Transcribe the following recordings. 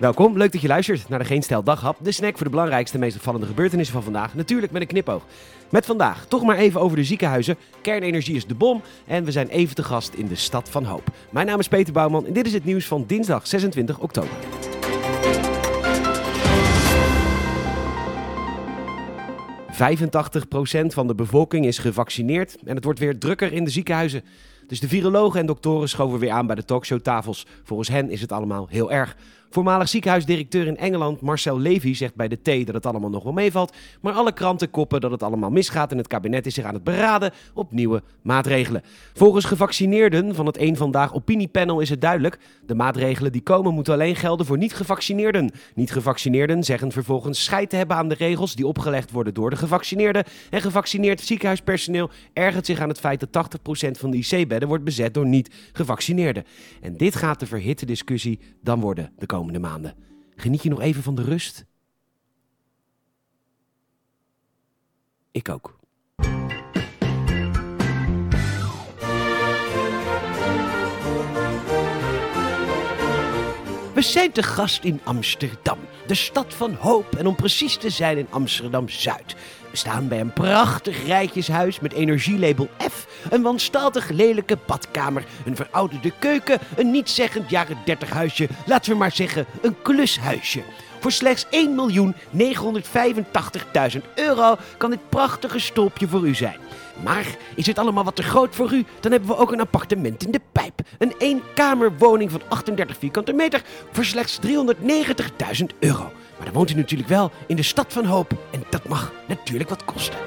Welkom, leuk dat je luistert naar de Geen Stijl Daghap. De snack voor de belangrijkste meest opvallende gebeurtenissen van vandaag. Natuurlijk met een knipoog. Met vandaag toch maar even over de ziekenhuizen. Kernenergie is de bom en we zijn even te gast in de Stad van Hoop. Mijn naam is Peter Bouwman en dit is het nieuws van dinsdag 26 oktober. ...85% van de bevolking is gevaccineerd en het wordt weer drukker in de ziekenhuizen. Dus de virologen en doktoren schoven weer aan bij de talkshowtafels. Volgens hen is het allemaal heel erg. Voormalig ziekenhuisdirecteur in Engeland Marcel Levy zegt bij de T dat het allemaal nog wel meevalt. Maar alle kranten koppen dat het allemaal misgaat en het kabinet is zich aan het beraden op nieuwe maatregelen. Volgens gevaccineerden van het Eén Vandaag opiniepanel is het duidelijk. De maatregelen die komen moeten alleen gelden voor niet-gevaccineerden. Niet-gevaccineerden zeggen vervolgens scheid te hebben aan de regels die opgelegd worden door de gevaccineerden. En gevaccineerd ziekenhuispersoneel ergert zich aan het feit dat 80% van de IC-bedden wordt bezet door niet-gevaccineerden. En dit gaat de verhitte discussie dan worden de komende maanden. Geniet je nog even van de rust? Ik ook. We zijn te gast in Amsterdam, de stad van hoop en om precies te zijn in Amsterdam-Zuid. We staan bij een prachtig rijtjeshuis met energielabel F, een wanstaltig lelijke badkamer, een verouderde keuken, een nietszeggend jaren 30 huisje, laten we maar zeggen een klushuisje. Voor slechts 1.985.000 euro kan dit prachtige stolpje voor u zijn. Maar is het allemaal wat te groot voor u? Dan hebben we ook een appartement in de pijp. Een eenkamerwoning van 38 vierkante meter voor slechts 390.000 euro. Maar dan woont u natuurlijk wel in de stad van hoop. En dat mag natuurlijk wat kosten.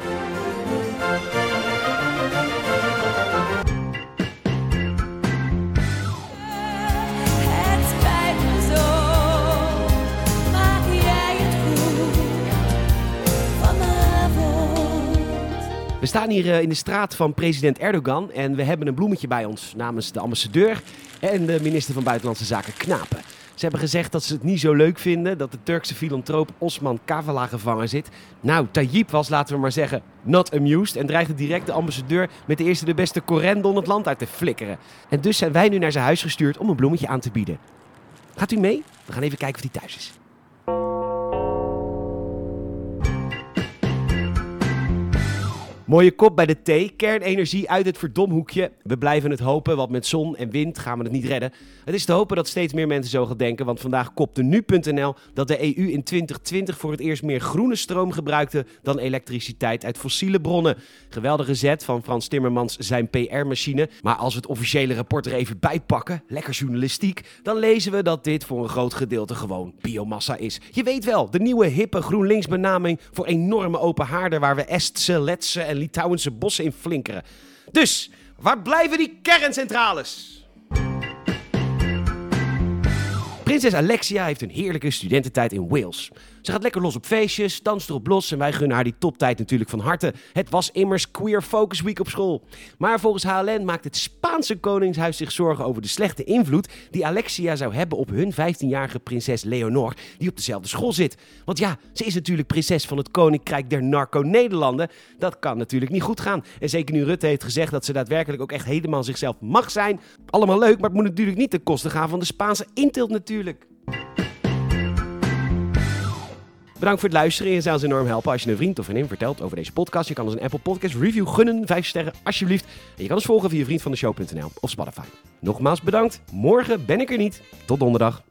We staan hier eh, in de straat van president Erdogan en we hebben een bloemetje bij ons namens de ambassadeur en de minister van Buitenlandse Zaken Knapen. Ze hebben gezegd dat ze het niet zo leuk vinden dat de Turkse filantroop Osman Kavala gevangen zit. Nou, Tayyip was, laten we maar zeggen, not amused en dreigde direct de ambassadeur met de eerste de beste correndon het land uit te flikkeren. En dus zijn wij nu naar zijn huis gestuurd om een bloemetje aan te bieden. Gaat u mee? We gaan even kijken of hij thuis is. Mooie kop bij de thee. Kernenergie uit het verdomhoekje. We blijven het hopen, want met zon en wind gaan we het niet redden. Het is te hopen dat steeds meer mensen zo gaan denken, want vandaag kopte nu.nl dat de EU in 2020 voor het eerst meer groene stroom gebruikte dan elektriciteit uit fossiele bronnen. Geweldige zet van Frans Timmermans zijn PR-machine. Maar als we het officiële rapport er even bij pakken, lekker journalistiek, dan lezen we dat dit voor een groot gedeelte gewoon biomassa is. Je weet wel, de nieuwe hippe GroenLinks benaming voor enorme open haarden waar we Estse, Letse en Litouwense bossen in flinkeren. Dus, waar blijven die kerncentrales? Prinses Alexia heeft een heerlijke studententijd in Wales. Ze gaat lekker los op feestjes, danst erop los en wij gunnen haar die toptijd natuurlijk van harte. Het was immers Queer Focus Week op school. Maar volgens HLN maakt het Spaanse Koningshuis zich zorgen over de slechte invloed die Alexia zou hebben op hun 15-jarige prinses Leonor, die op dezelfde school zit. Want ja, ze is natuurlijk prinses van het Koninkrijk der Narco-Nederlanden. Dat kan natuurlijk niet goed gaan. En zeker nu Rutte heeft gezegd dat ze daadwerkelijk ook echt helemaal zichzelf mag zijn. Allemaal leuk, maar het moet natuurlijk niet ten koste gaan van de Spaanse intilt natuurlijk. Bedankt voor het luisteren. Je zou ons enorm helpen als je een vriend of vriendin vertelt over deze podcast. Je kan ons een Apple Podcast review gunnen, 5 sterren alsjeblieft. En je kan ons volgen via vriendvandeshow.nl of Spotify. Nogmaals bedankt. Morgen ben ik er niet. Tot donderdag.